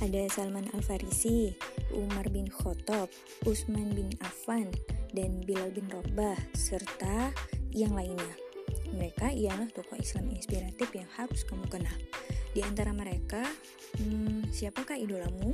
Ada Salman Al-Farisi, Umar bin Khattab, Usman bin Affan, dan Bilal bin Rabah, serta yang lainnya. Mereka ialah tokoh Islam inspiratif yang harus kamu kenal. Di antara mereka, hmm, siapakah idolamu?